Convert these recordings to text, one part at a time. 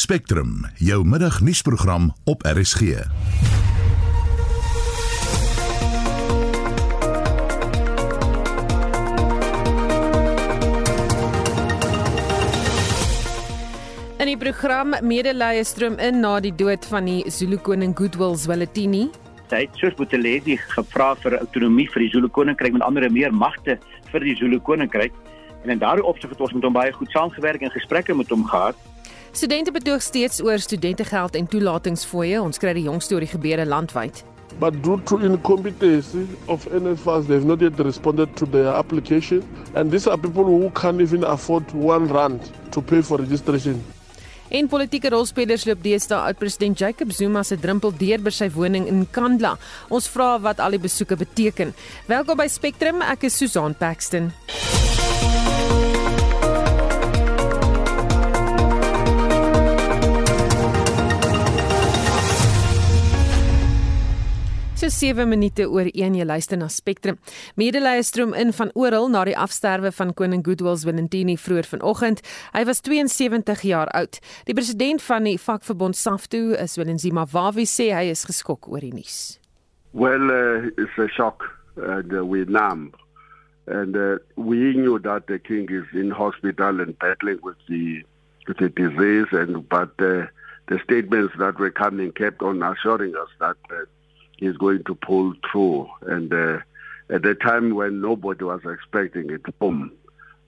Spectrum, jou middagnuusprogram op RSG. In die program medelee stroom in na die dood van die Zulu koning Goodwill Zwelithini. Hy het soos Botoledi gevra vir autonomie vir die Zulu koninkryk met ander meer magte vir die Zulu koninkryk. En in daardie opsig het ons met hom baie goed saamgewerk en gesprekke met hom gehad. Studente betoog steeds oor studentegeld en toelatingsfooie. Ons kry die jongste oor die gebeure landwyd. But due to incompetency of NFAs, they've not yet responded to their application. And these are people who can't even afford one rand to pay for registration. En politieke rolspelers loop deesdae uit president Jacob Zuma se drempel deur by sy woning in Kandla. Ons vra wat al die besoeke beteken. Welkom by Spectrum, ek is Susan Paxton. So 7 minute oor 1 jy luister na Spectrum. Medelee stroom in van oral na die afsterwe van koning Goodwill Zwelithini vroeër vanoggend. Hy was 72 jaar oud. Die president van die vakverbond SAFTU, Zwelithini Wawi sê hy is geskok oor die nuus. Well, uh, it's a shock and uh, we're numb. And uh, we knew that the king is in hospital and battling with the with the disease and but uh, the statements that were coming kept on assuring us that uh, is going to pull through. And uh, at the time when nobody was expecting it, boom,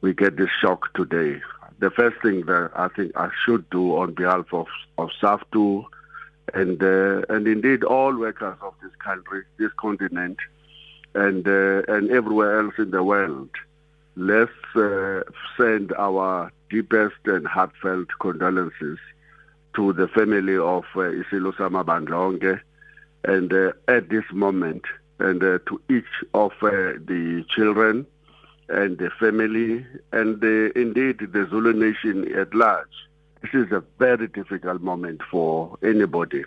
we get this shock today. The first thing that I think I should do on behalf of, of SAFTU and uh, and indeed all workers of this country, this continent, and uh, and everywhere else in the world, let's uh, send our deepest and heartfelt condolences to the family of uh, Isilu and uh, at this moment and uh, to each of uh, the children and the family and uh, indeed the Zulu nation at large. This is a very difficult moment for anybody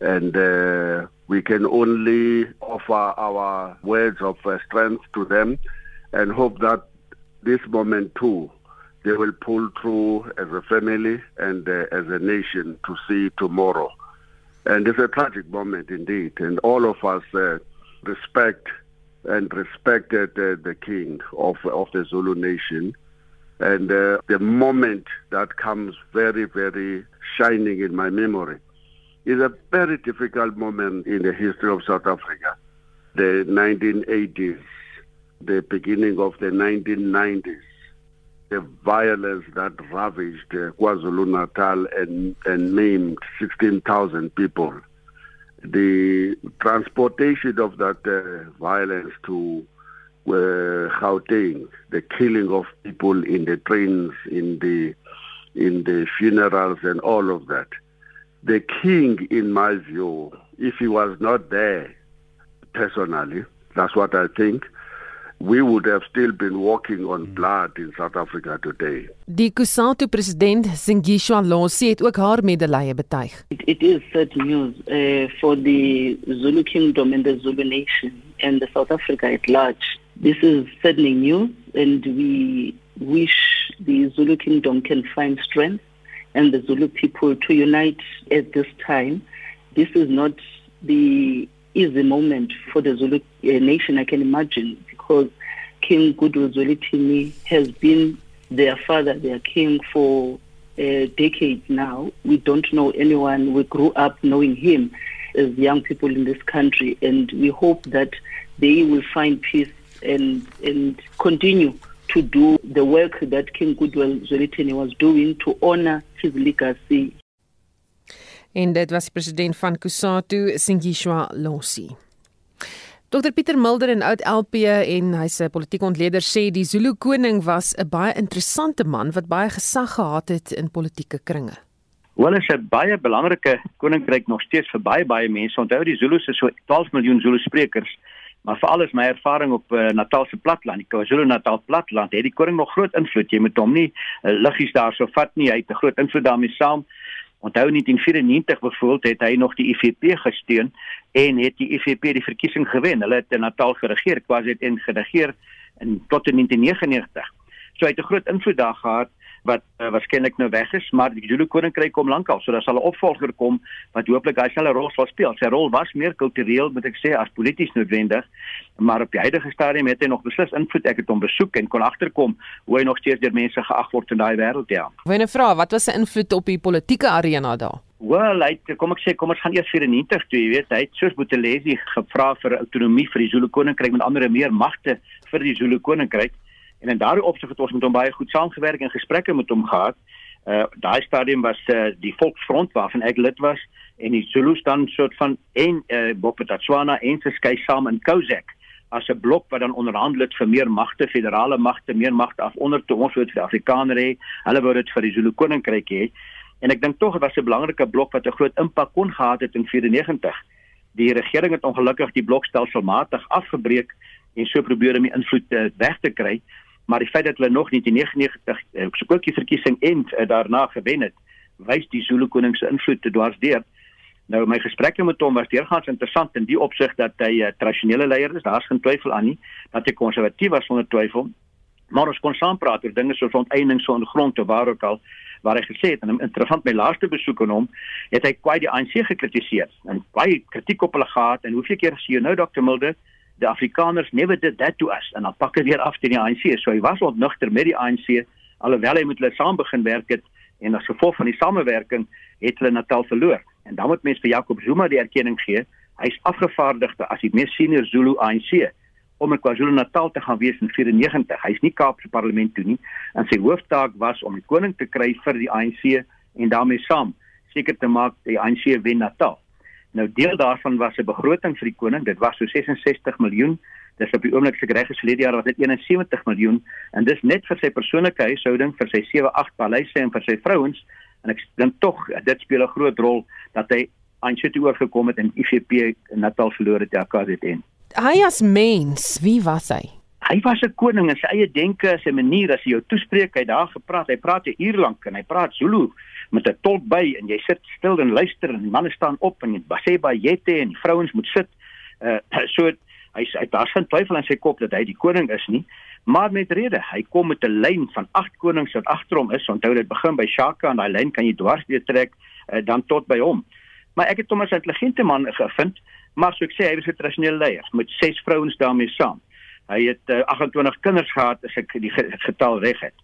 and uh, we can only offer our words of uh, strength to them and hope that this moment too they will pull through as a family and as a nation to see tomorrow. And it's a tragic moment indeed. And all of us uh, respect and respected uh, the king of, of the Zulu nation. And uh, the moment that comes very, very shining in my memory is a very difficult moment in the history of South Africa. The 1980s, the beginning of the 1990s, the violence that ravaged uh, KwaZulu-Natal and, and maimed 16,000 people. The transportation of that uh, violence to uh, Gauteng, the killing of people in the trains, in the in the funerals and all of that. The king, in my view, if he was not there personally, that's what I think, we would have still been walking on blood in South Africa today. Die Kusatu president Singishwa Losi het ook haar medelee betuig. It, it is sad news uh, for the Zulu kingdom and the Zulu nation and the South Africa at large. This is saddening news and we wish the Zulu kingdom can find strength and the Zulu people to unite at this time. This is not the easy moment for the Zulu uh, nation, I can imagine, because King Zwelithini has been their father, their king for uh, decades now. We don't know anyone. We grew up knowing him as young people in this country, and we hope that they will find peace and and continue to do the work that King Goodwill Zwelithini was doing to honor his legacy. En dit was president van Kusatu, Singishwa Losi. Dr Pieter Mulder en oud LP en hy's 'n politieke ontleder sê die Zulu koning was 'n baie interessante man wat baie gesag gehad het in politieke kringe. Wel is 'n baie belangrike koninkryk nog steeds vir baie baie mense. Onthou die Zulus is so 12 miljoen Zulu sprekers, maar veral is my ervaring op uh, Natal se platland, die KwaZulu-Natal platland, het die koning nog groot invloed. Jy moet hom nie uh, liggies daarso vat nie. Hy het 'n groot invloed daarmee saam. Onthou in 1994 byvoorbeeld het hy nog die IFP gesteun en het die IFP die verkiesing gewen. Hulle het in Natal geregeer, en geregeer in tot in 1999. So hy het 'n groot invloed daar gehad wat uh, waarskynlik nou weg is, maar die Zulu koninkryk kom lankal, so daar sal 'n opvolger kom wat hooplik hy sal 'n rol sal speel. Sy rol was meer kultureel, moet ek sê, as polities noodwendig, maar op die huidige stadium het hy nog beslis invloed. Ek het hom besoek en kon agterkom hoe hy nog steeds deur mense geag word in daai wêreld ja. Wene vra, wat was sy invloed op die politieke arena daar? Wel, hy kom ek sê, kom ons gaan eers 94 toe, jy weet, hy het soos Botelesi gevra vir autonomie vir die Zulu koninkryk met ander meer magte vir die Zulu koninkryk. En in daardie opsig het ons met hom baie goed saamgewerk en gesprekke met hom gehad. Uh daai stadium was uh, die Volksfront waarvan ek lid was en die Zulus dan soort van en uh Bophuthatswana en se skei saam in Kozak as 'n blok wat dan onderhandel het vir meer magte, federale magte, meer magte af onder toe ons word vir Afrikaner hê. Hulle wou dit vir die Zulu koninkryk hê. En ek dink tog dit was 'n belangrike blok wat 'n groot impak kon gehad het in 94. Die regering het ongelukkig die blokstelselmatig afgebreek en so probeer om die invloed uh, weg te kry maar die feit dat hulle nog nie die 99 uh, so ook die verkiesing en uh, daarna gewen het, wys die Zulu koning se invloed te dwarsdeur. Nou my gesprekke met hom was deurgaans interessant in die opsig dat hy 'n uh, tradisionele leier is, daar's geen twyfel aan nie, dat hy konservatief was sonder twyfel. Maar ons kon saam praat oor dinge soos onteiening so ondergrond of waar ook al waar hy gesê het en interessant my laaste besoek aan hom het hy kwai die ANC gekritiseer en baie kritiek op hulle gehad en hoeveel keer sê jy nou Dr Mulder the Afrikaners never did that to us en dan pak hy weer af teen die ANC. So hy was ontnugter met die ANC alhoewel hy met hulle saam begin werk het en as gevolg van die samewerking het hulle Natal verloor. En dan moet mense vir Jacob Zuma die erkenning gee. Hy's afgevaardigde as die mees senior Zulu ANC om in KwaZulu-Natal te gaan wees in 94. Hy's nie Kaapse parlement toe nie en sy hooftaak was om die koning te kry vir die ANC en daarmee saam seker te maak die ANC wen Natal. Nou deel daarvan was 'n begroting vir die koning. Dit was so 66 miljoen. Dis op die oomblik se reg verlede jaar was dit 71 miljoen en dis net vir sy persoonlike huishouding, vir sy 7-8 paleise en vir sy vrouens. En ek dink tog dit speel 'n groot rol dat hy aan sy toe oorgekom het en IFP Natal verloor het ja KZN. Hy as mens, wie was hy? Hy was 'n koning in sy eie denke, sy manier as hy jou toespreek, hy daar gepraat, hy praat 'n uur lank en hy praat Zulu met 'n tolk by en jy sit stil en luister en die manne staan op en sê baie jette en die vrouens moet sit. Uh so hy hy daar geen twyfel in sy kop dat hy die koning is nie, maar met rede, hy kom met 'n lyn van agt konings wat agter hom is. Onthou dit begin by Shaka en daai lyn kan jy dwars deur trek uh, dan tot by hom. Maar ek het hom as 'n intelligente man gevind, maar so ek sê hy was 'n tradisionele leier met ses vrouens daarmee saam. Hy het uh, 28 kinders gehad as ek die getal reg het.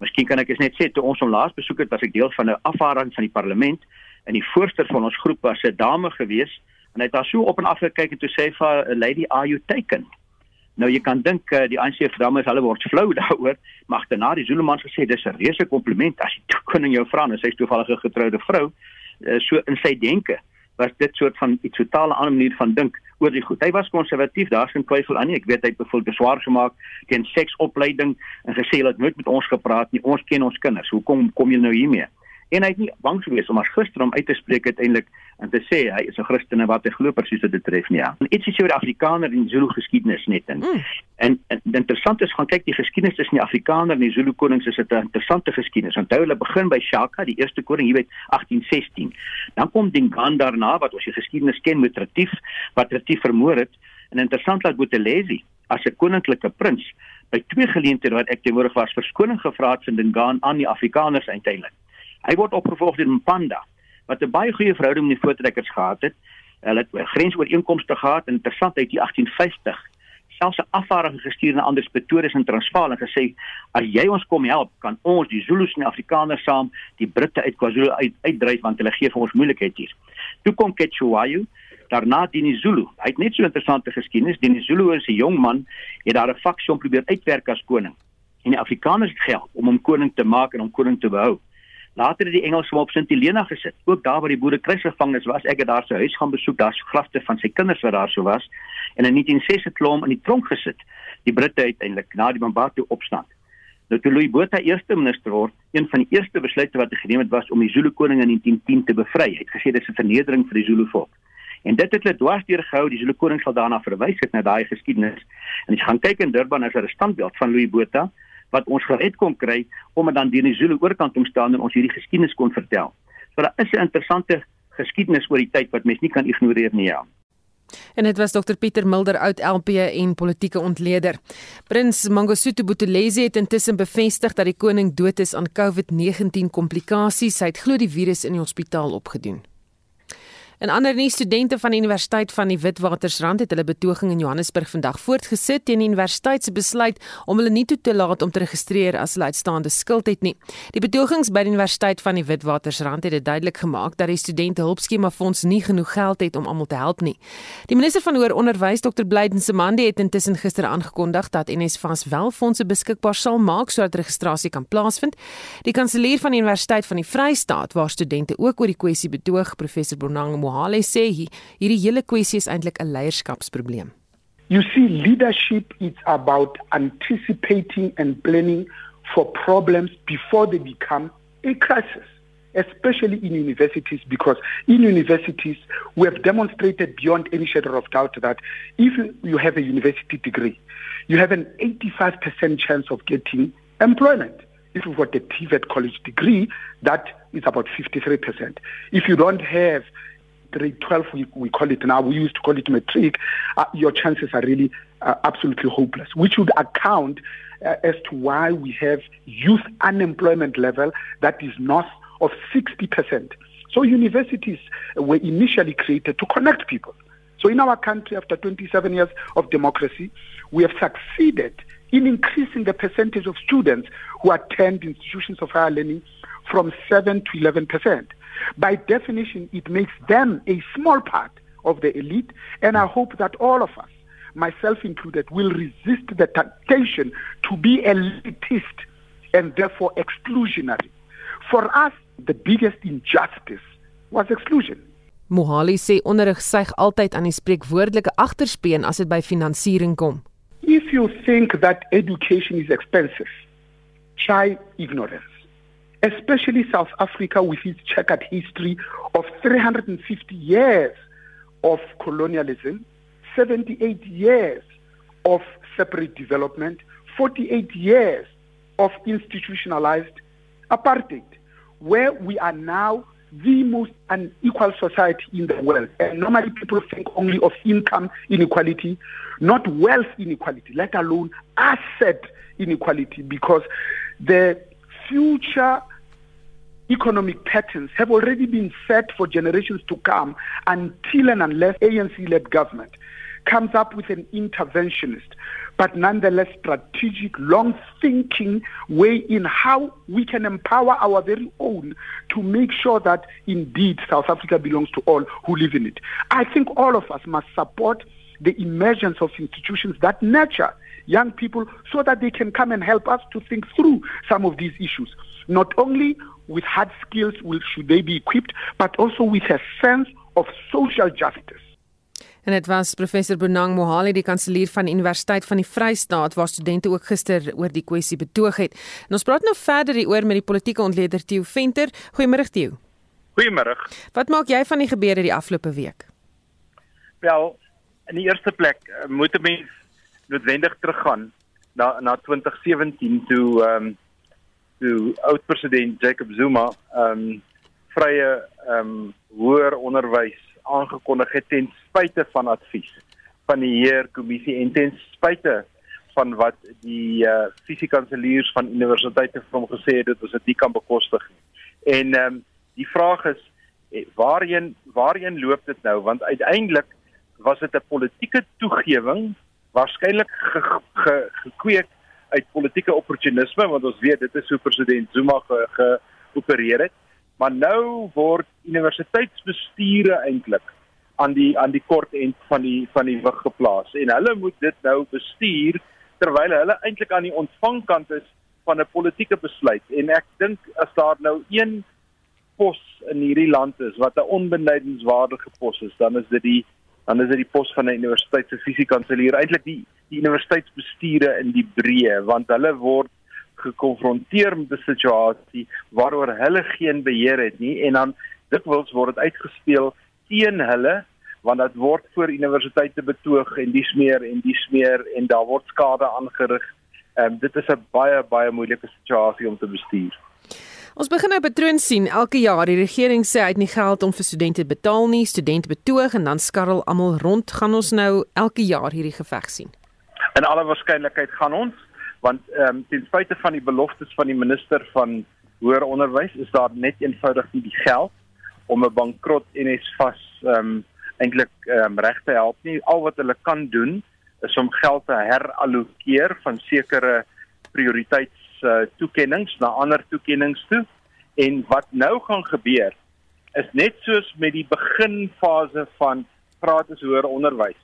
Miskien kan ek net sê toe ons hom laas besoek het, was ek deel van 'n afvaarding van die parlement en die voorsteur van ons groep was 'n dame gewees en hy het daar so op en af gekyk en toe sê vir lady are you taken? Nou jy kan dink uh, die ANC vrae is hulle word flou daaroor, maar daarna die Zuluman gesê dis 'n reuse kompliment as jy koning jou vra en sy is toevallig 'n getroude vrou, uh, so in sy denke was dit soort van 'n totale ander manier van dink oor die goed. Hy was konservatief, daar's geen twyfel aan nie. Ek weet hy het byvoorbeeld beswaar gemaak teen seksopleiding en gesê dat nooit met ons gepraat nie. Ons ken ons kinders. Hoekom kom jy nou hiermee? En hy het nie bang gewees om as gister om uit te spreek uiteindelik en te sê hy is 'n Christen en wat hy glo presies dit betref nie. Ja. En iets is oor die Afrikaner en Zulu geskiedenis net in. Mm. En, en interessant is gaan kyk die geskiedenis tussen die Afrikaner en die Zulu konings is 'n interessante geskiedenis. Onthou hulle begin by Shaka, die eerste koning hier by 1816. Dan kom Dingaan daarna wat ons die geskiedenis ken met Retief wat Retief vermoor het. En interessant dat Bothelesi as 'n koninklike prins by twee geleenthede wat ek teenwoordig was verskoning gevra het van Dingaan aan die Afrikaners uiteindelik. Hy word opgevolg deur Mpanda wat 'n baie goeie verhouding met die voortrekkers gehad het. Hulle het grensooreenkomste gehad en interessant uit die 1850 selfs 'n afvaardiging gestuur na ander Pretoria en Transvaal en gesê as jy ons kom help, kan ons die Zulus en die Afrikaners saam die Britte uit KwaZulu uit, uitdryf want hulle gee vir ons moeilikheid hier. Toe kom Ketshwayo, daarna Dinizulu. Hy het net so 'n interessante geskiedenis. Dinizulu is 'n jong man, het daar 'n faksie om probeer uitwerk as koning. En die Afrikaners het gehelp om hom koning te maak en hom koning te behou. Later het die Engelse op Sint Helena gesit. Ook daar waar die boere kruisgevangenes was, ek het daar sy huis gaan besoek, daar's grafte van sy kinders wat daar so was. En in 1906 het hulle hom in die tronk gesit. Die Britte uiteindelik na die Mambatu opstand. Nou toe Louis Botha eerste minister word, een van die eerste besluite wat hy geneem het was om die Zulu koning in 1910 te bevry. Hy het gesê dit is 'n vernedering vir die Zulu volk. En dit het hulle dwars deur gehou. Die Zulu koning sal daarna verwys het na daai geskiedenis. En as jy gaan kyk in Durban is daar 'n standbeeld van Louis Botha wat ons gered kon kry om dan die Zulu oorkant om staan en ons hierdie geskiedenis kon vertel. So daar is 'n interessante geskiedenis oor die tyd wat mens nie kan ignoreer nie ja. En dit was Dr Pieter Mulder oud LP en politieke ontleder. Prins Mangosuthu Buthelezi het intussen bevestig dat die koning dood is aan COVID-19 komplikasies. Hy het glo die virus in die hospitaal opgedoen. En ander nie studente van die Universiteit van die Witwatersrand het hulle betoging in Johannesburg vandag voortgesit teen die universiteit se besluit om hulle nie toe te laat om te registreer as hulle uitstaande skuld het nie. Die betogings by die Universiteit van die Witwatersrand het dit duidelik gemaak dat die studente hulpskema fonds nie genoeg geld het om almal te help nie. Die minister van hoër onderwys, Dr. Blyden Semande, het intussen gister aangekondig dat NSFAS wel fondse beskikbaar sal maak sodat registrasie kan plaasvind. Die kanselier van die Universiteit van die Vrystaat, waar studente ook oor die kwessie betoog, professor Bonang Mohale sê hierdie hele kwessie is eintlik 'n leierskapsprobleem. You see leadership is about anticipating and planning for problems before they become a crisis especially in universities because in universities we have demonstrated beyond any shadow of doubt that if you have a university degree you have an 85% chance of getting employment if you've got a TVET college degree that is about 53% if you don't have grade 12 we, we call it now. We used to call it metric, uh, your chances are really uh, absolutely hopeless which would account uh, as to why we have youth unemployment level that is north of 60% so universities were initially created to connect people. So in our country after 27 years of democracy we have succeeded in increasing the percentage of students who attend institutions of higher learning from 7 to 11% by definition, it makes them a small part of the elite. And I hope that all of us, myself included, will resist the temptation to be elitist and therefore exclusionary. For us, the biggest injustice was exclusion. Mohali sê onderrig suig altyd aan die spreekwoordelike agterspeen as dit by finansiering kom. If you think that education is expensive, try ignorance. Especially South Africa with its checkered history of 350 years of colonialism, 78 years of separate development, 48 years of institutionalized apartheid, where we are now the most unequal society in the world. And normally people think only of income inequality, not wealth inequality, let alone asset inequality, because the future economic patterns have already been set for generations to come until and unless ANC-led government comes up with an interventionist but nonetheless strategic long-thinking way in how we can empower our very own to make sure that indeed South Africa belongs to all who live in it. I think all of us must support the emergence of institutions that nurture young people so that they can come and help us to think through some of these issues. Not only with hard skills will, should they be equipped, but also with a sense of social justice. En dit was professor Bonang Mohali die kanselier van die Universiteit van die Vrystaat waar studente ook gister oor die kwessie betoog het. En ons praat nou verder hieroor met die politieke ontleder Theo Venter. Goeiemôre Theo. Goeiemôre. Wat maak jy van die gebeure die afgelope week? Wel, in die eerste plek eh, moet 'n mens noodwendig teruggaan na na 2017 toe ehm um, toe oud president Jacob Zuma ehm um, vrye ehm um, hoër onderwys aangekondig het ten spyte van advies van die heer kommissie en ten spyte van wat die uh, fisiekanseliers van universiteite vir hom gesê het dat ons dit nie kan bekostig nie. En ehm um, die vraag is eh, waarheen waarheen loop dit nou want uiteindelik was dit 'n politieke toegewing waarskynlik gekweek ge, ge, uit politieke opportunisme want ons weet dit is hoe president Zuma geopereer ge het. Maar nou word universiteitsbestuure eintlik aan die aan die kort end van die van die wig geplaas. En hulle moet dit nou bestuur terwyl hulle eintlik aan die ontvangkant is van 'n politieke besluit. En ek dink as daar nou een pos in hierdie land is wat 'n onbenydenswaardige pos is dan is dit die dan is dit die pos van 'n universiteit se fisiekanselier eintlik die universiteitsbestuure in die breë want hulle word gekonfronteer met 'n situasie waaroor hulle geen beheer het nie en dan dikwels word dit uitgespeel teen hulle want dit word voor universiteite betoog en dis meer en dis meer en daar word skade aangerig. Ehm um, dit is 'n baie baie moeilike situasie om te bestuur. Ons begin nou patroon sien elke jaar. Die regering sê hy het nie geld om vir studente betaal nie. Studente betoog en dan skarrel almal rond. Gaan ons nou elke jaar hierdie geveg sien? In alle waarskynlikheid gaan ons want ehm um, ten spyte van die beloftes van die minister van hoër onderwys is daar net eenvoudig nie die geld om 'n bankrot NSFAS ehm um, eintlik ehm um, reg te help nie. Al wat hulle kan doen is om geld te herallokeer van sekere prioriteits uh, toekennings na ander toekennings toe. En wat nou gaan gebeur is net soos met die beginfase van gratis hoër onderwys.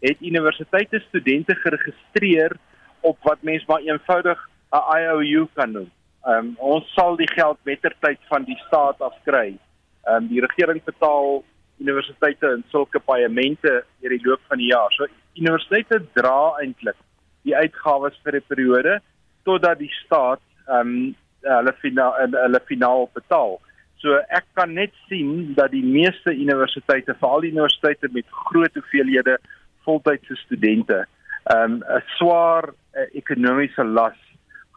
Het universiteite studente geregistreer op wat mens maar eenvoudig 'n IOU kan noem. Ehm um, ons sal die geld mettertyd van die staat afkry. Ehm um, die regering betaal universiteite in sulke paemente deur die loop van die jaar. So universiteite dra eintlik die uitgawes vir 'n periode totdat die staat ehm um, hulle finaal hulle finaal betaal. So ek kan net sien dat die meeste universiteite, veral universiteite met groot hoeveelhede voltydse studente, um, 'n swaar uh, ekonomiese las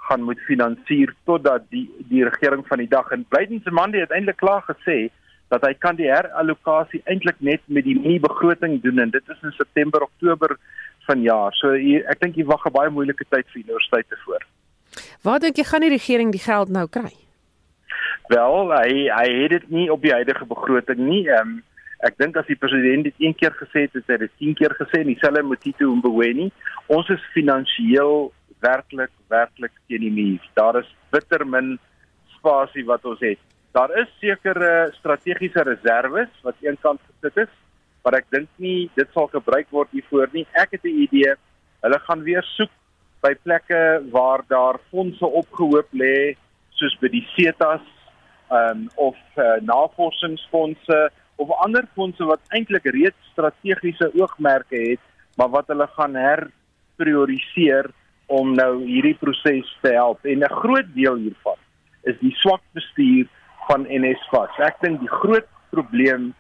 gaan moet finansier totdat die die regering van die dag en Blyden se man het eintlik klaar gesê dat hy kan die herallokasie eintlik net met die nuwe begroting doen en dit is in September Oktober vanjaar. So hier, ek dink jy wag 'n baie moeilike tyd vir universiteite voor. Waar dink jy gaan die regering die geld nou kry? Wel, hy hy het dit nie op die huidige begroting nie. Ehm um, ek dink as die president dit een keer gesê het, het hy dit 10 keer gesê en dieselfde moet dit doen beweni. Ons is finansiëel werklik werklik teen die muur. Daar is bitter min spasie wat ons het. Daar is sekere strategiese reserves wat eenkant gesit is, maar ek dink nie dit sal gebruik word hiervoor nie. Ek het 'n idee. Hulle gaan weer soek by plekke waar daar fondse opgehoop lê soos by die CETAs um, of uh, navorsingsfondse of ander fondse wat eintlik reeds strategiese oogmerke het, maar wat hulle gaan herprioriseer om nou hierdie proses te help. En 'n groot deel hiervan is die swak bestuur van NSFAS. Ek dink die groot probleem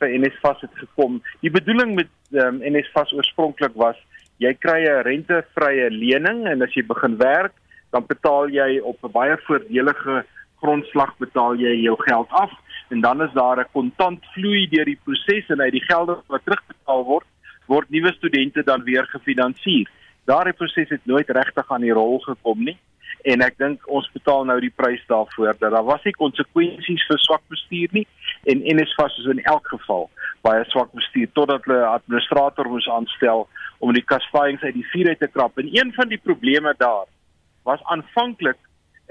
vir NSFAS het gekom. Die bedoeling met um, NSFAS oorspronklik was jy kry 'n rentevrye lening en as jy begin werk, dan betaal jy op 'n baie voordelige grondslag betaal jy jou geld af en dan is daar 'n kontant vloei deur die proses en uit die gelde wat terugbetaal word, word nuwe studente dan weer gefinansier. Daardie proses het nooit regtig aan die rol gekom nie. En ek dink ons betaal nou die prys daarvoor dat daar was nie konsekwensies vir swak bestuur nie. En NSFAS is in elk geval baie swak bestuur totdat hulle 'n administrator moes aanstel om die kastydings uit die vuur uit te krap. En een van die probleme daar was aanvanklik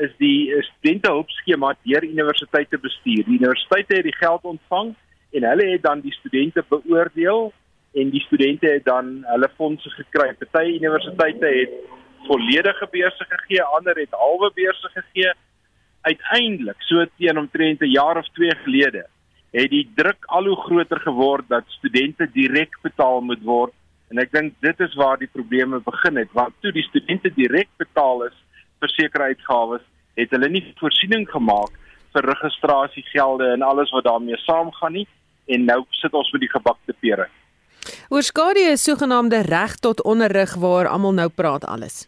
is die studentehulpskema deur universiteite bestuur. Die universiteite het die geld ontvang en hulle het dan die studente beoordeel en die studente het dan hulle fondse gekry. Party universiteite het volledige beurse gegee, ander het halwe beurse gegee. Uiteindelik, so teen omtrent 'n jaar of 2 gelede, het die druk al hoe groter geword dat studente direk betaal moet word en ek dink dit is waar die probleme begin het want toe die studente direk betaal is vir sekere uitgawes, het hulle nie voorsiening gemaak vir registrasiegelde en alles wat daarmee saamgaan nie en nou sit ons met die gebakte pere. Oorskadu is sogenaamde reg tot onderrig waar almal nou praat alles.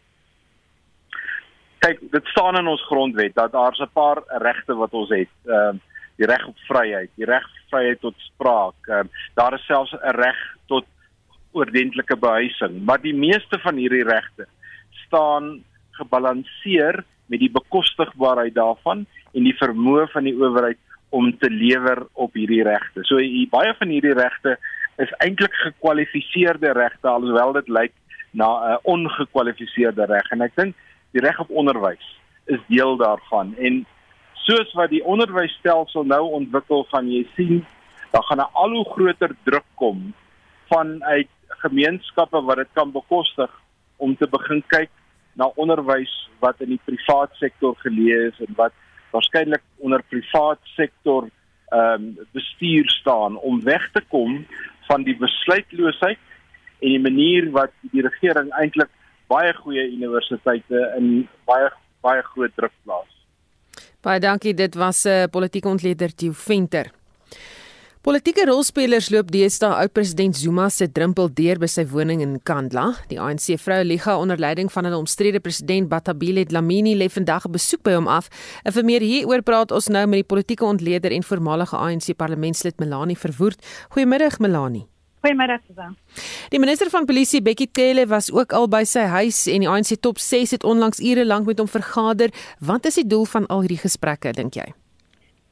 Kyk, dit staan in ons grondwet dat daar's 'n paar regte wat ons het. Ehm uh, die reg op vryheid, die reg vryheid tot spraak. Ehm uh, daar is selfs 'n reg tot oordentlike behuising, maar die meeste van hierdie regte staan gebalanseer met die bekostigbaarheid daarvan en die vermoë van die owerheid om te lewer op hierdie regte. So hier, baie van hierdie regte is eintlik gekwalifiseerde regte alhoewel dit lyk na 'n ongekwalifiseerde reg en ek dink die reg op onderwys is deel daarvan en soos wat die onderwysstelsel nou ontwikkel gaan jy sien dan gaan 'n al hoe groter druk kom vanuit gemeenskappe wat dit kan bekostig om te begin kyk na onderwys wat in die privaat sektor geleë is en wat waarskynlik onder privaat sektor ehm um, bestuur staan om weg te kom van die besluitloosheid en die manier wat die regering eintlik baie goeie universiteite in baie baie groot druk plaas. Baie dankie, dit was 'n uh, politieke ontleder Theo Venter. Politieke rolspelers loop deesdae oud-president Zuma se drempel deur by sy woning in Kandla. Die ANC vroue liga onder leiding van hulle omstrede president Batabile Dlamini lê vandag 'n besoek by hom af. En vir meer hieroor praat ons nou met die politieke ontleder en voormalige ANC parlementslid Melanie Verwoerd. Goeiemiddag Melanie. Goeiemiddag Susan. Die minister van polisie Bekkie Cele was ook al by sy huis en die ANC top 6 het onlangs ure lank met hom vergader. Wat is die doel van al hierdie gesprekke dink jy?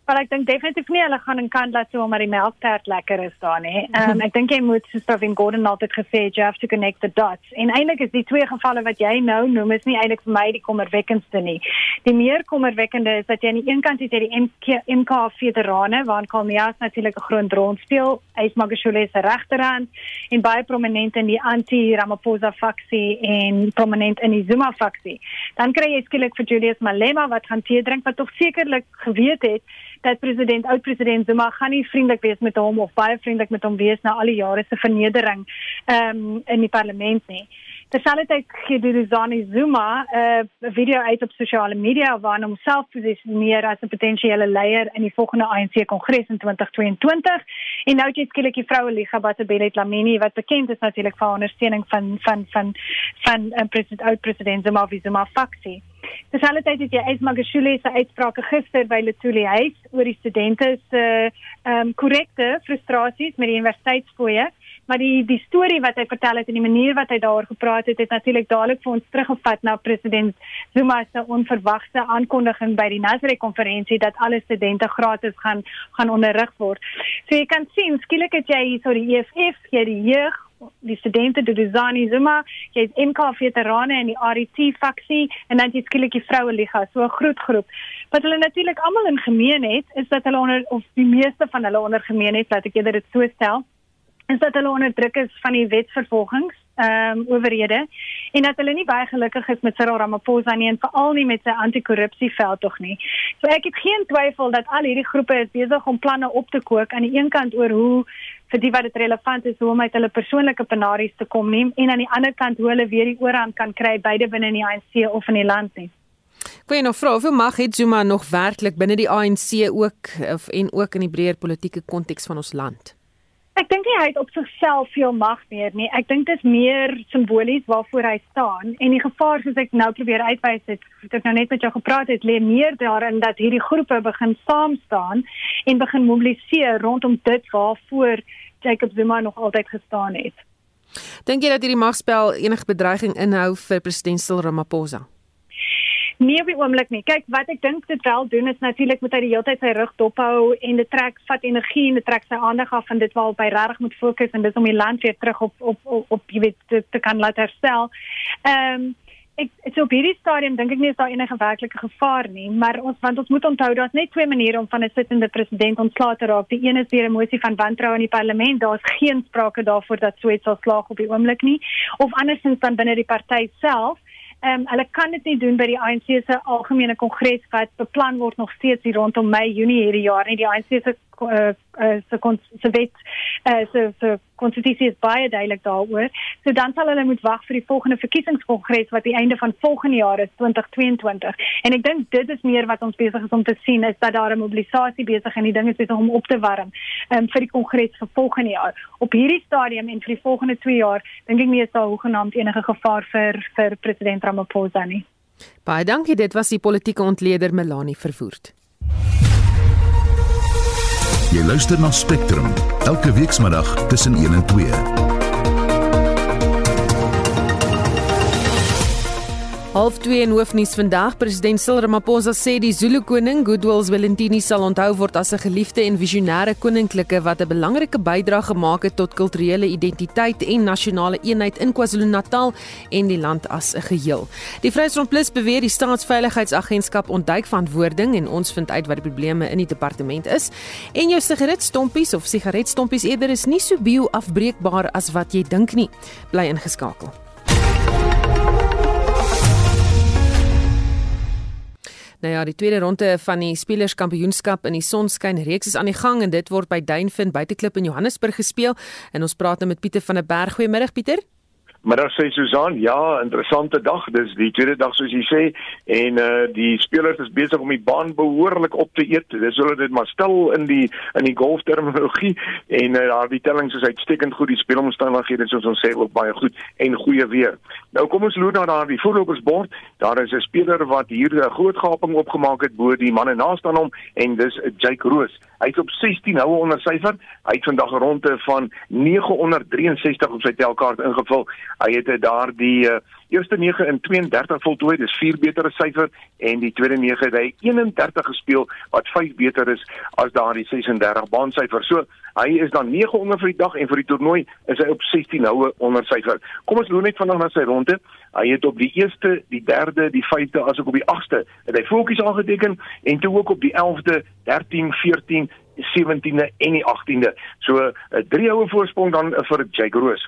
Maar ek dink definitief nie hulle gaan in kan laat so omdat die melktert lekker is daar nie. Um, ek dink jy moet soos Pravin Gordhan altyd gesê het, you have to connect the dots. En eintlik is die twee gevalle wat jy nou noem is nie eintlik vir my die kommerwekkendste nie. Die meer kommerwekkende is dat jy aan die een kant het jy die MK, MK veterane waaraan Kalmias natuurlik 'n groot rol speel. Hy is Magashule se regterhand en baie prominent in die anti-Ramaphosa faksie en prominent in die Zuma faksie. Dan kry jy skielik vir Julius Malema wat gaan tee drink wat tog sekerlik geweet het dat president oud president Zuma gaan nie vriendelik wees met hom of baie vriendelik met hom wees na al die jare se vernedering ehm um, in die parlement nie. Terselfdertyd gee Duduzani Zuma eh, 'n uh, video uit op sosiale media waarin hom self posisioneer as 'n potensiële leier in die volgende ANC kongres in 2022. En nou het jy skielik die vroue liga Batabile Dlamini wat bekend is natuurlik vir ondersteuning van van van van 'n uh, president oud president Zuma Zuma faksie. Terselfdertyd het jy Esmagashule se uitsprake gister by Letuli Huis oor die studente se ehm um, korrekte frustrasies met die universiteitsfooie maar die die storie wat hy vertel het en die manier wat hy daaroor gepraat het het natuurlik dadelik vir ons teruggevat na president Zuma se onverwagte aankondiging by die Nasrek konferensie dat alle studente gratis gaan gaan onderrig word. So jy kan sien skielik het jy hier so die EFF, jy die jeug die studente die Duzani Zuma, jy het MK veterane en die RET faksie en dan jy skielik die vroue liga, so 'n groot groep. Wat hulle natuurlik almal in gemeen het, is dat hulle onder of die meeste van hulle onder gemeen het, laat ek eerder dit so stel, is dat hulle onder druk is van die wetsvervolgings ehm um, owerhede en dat hulle nie baie gelukkig is met Cyril Ramaphosa nie en veral nie met sy anti-korrupsieveld tog nie. So ek het geen twyfel dat al hierdie groepe is besig om planne op te kook aan die een kant oor hoe vir die wat dit relevant is hoe om uit hulle persoonlike penaries te kom neem en aan die ander kant hoe hulle weer die oorhand kan kry beide binne in die ANC of in die land nie. Goeie nog vra, hoeveel mag het Zuma nog werklik binne die ANC ook of en ook in die breër politieke konteks van ons land? Ek dink hy het op sigself veel mag meer nie. Ek dink dit is meer simbolies waarvoor hy staan en die gevaar soos ek nou probeer uitwys het, het ek nou net met jou gepraat het, lê meer daarin dat hierdie groepe begin saam staan en begin mobiliseer rondom dit waarvoor Jacob Zuma nog altyd gestaan het. Dink jy dat hierdie magspel enige bedreiging inhou vir president Cyril Ramaphosa? Nee, op die oomblik nie. Kyk, wat ek dink dit wel doen is natuurlik moet hy die hele tyd sy rug dophou en dit trek vat energie en dit trek sy aandag af van dit waarop hy regtig moet fokus en dis om die land weer terug op op op, op jy weet te, te kan laat herstel. Ehm um, ek so op hierdie stadium dink ek nie is daar enige werklike gevaar nie, maar ons want ons moet onthou daar's net twee maniere om van 'n sittende president ontslae te raak. Die een is deur 'n mosie van wantroue in die parlement. Daar's geen sprake daarvoor dat so iets sal slaag op die oomblik nie. Of andersins dan binne die party self Ehm um, hulle kan dit nie doen by die ANC se algemene kongres wat beplan word nog steeds hier rondom Mei Junie hierdie jaar nie. Die ANC se uh, uh, se se wet uh, se se konstitusie is baie duidelik daaroor. So dan sal hulle moet wag vir die volgende verkiesingskongres wat die einde van volgende jaar is 2022. En ek dink dit is meer wat ons besig is om te sien is dat daar 'n mobilisasie besig en die ding is besig om op te warm um, vir die kongres vir volgende jaar. Op hierdie stadium en vir die volgende 2 jaar dink ek nie is daar hoegenaamd enige gevaar vir vir president Ramaphosa nie. Baie dankie, dit was die politieke ontleder Melanie Verwoerd. Jy luister na Spectrum elke weekmiddag tussen 1 en 2. Half 2 in hoofnuus vandag, president Cyril Ramaphosa sê die Zulu koning Goodwill Zwelithini sal onthou word as 'n geliefde en visionêre koninklike wat 'n belangrike bydrae gemaak het tot kulturele identiteit en nasionale eenheid in KwaZulu-Natal en die land as 'n geheel. Die Vryheidsfront Plus beweer die staatsveiligheidsagentskap ontduik verantwoording en ons vind uit wat die probleme in die departement is. En jou sigaretstompies of sigaretstompies eerder is nie so bio-afbreekbaar as wat jy dink nie. Bly ingeskakel. Nou ja, die tweede ronde van die Spelerskampioenskap in die Sonskyn reeks is aan die gang en dit word by Duinvind Buiteklip in Johannesburg gespeel. En ons praat nou met Pieter van der Berg. Goeiemiddag Pieter. Middag sê Susan, ja, interessante dag. Dis die tweede dag soos jy sê en uh die spelers is besig om die baan behoorlik op te eet. Dis hulle dit maar stil in die in die golfterminologie en uh, daar die tellings is uitstekend goed. Die speelomstandighede soos ons sê ook baie goed en goeie weer. Nou kom ons loer na daardie voorlopersbord. Daar is 'n speler wat hier 'n groot gaping opgemaak het bo die manne naaste aan hom en dis Jake Roos. Hy het op 16 houe onder syfer. Hy het vandag 'n ronde van 963 op sy telkaart ingevul. Hy het daardie uh, eerste 9 in 32 voltooi, dis 4 beter syfer en die tweede 9 het hy 31 gespeel wat 5 beter is as daardie 36 baansyfer. So hy is dan 9 onder vir die dag en vir die toernooi is hy op 16 houe onder syfer. Kom ons loop net vanaand na sy ronde. Hy het op die eerste, die derde, die vyfde asook op die agste het hy voetjies aangeteken en toe ook op die 11de, 13, 14 17de en die 18de. So 'n uh, drie houe voorsprong dan vir Jake Roos.